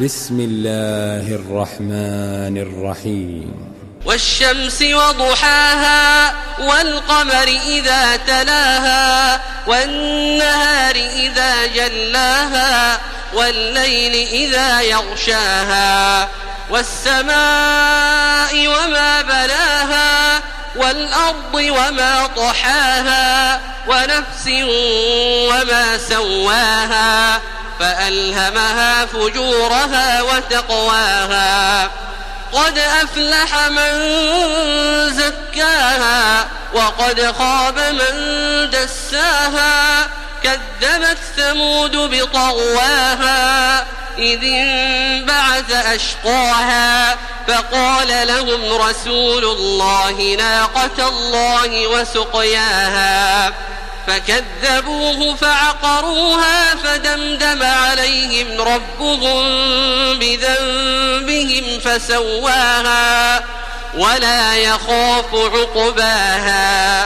بسم الله الرحمن الرحيم. والشمس وضحاها والقمر إذا تلاها والنهار إذا جلاها والليل إذا يغشاها والسماء وما بلاها والأرض وما طحاها ونفس وما سواها فألهمها فجورها وتقواها. قد أفلح من زكاها وقد خاب من دساها. كذبت ثمود بطغواها إذ انبعث أشقاها فقال لهم رسول الله ناقة الله وسقياها. فكذبوه فعقروها فدمدم عليهم ربهم بذنبهم فسواها ولا يخاف عقباها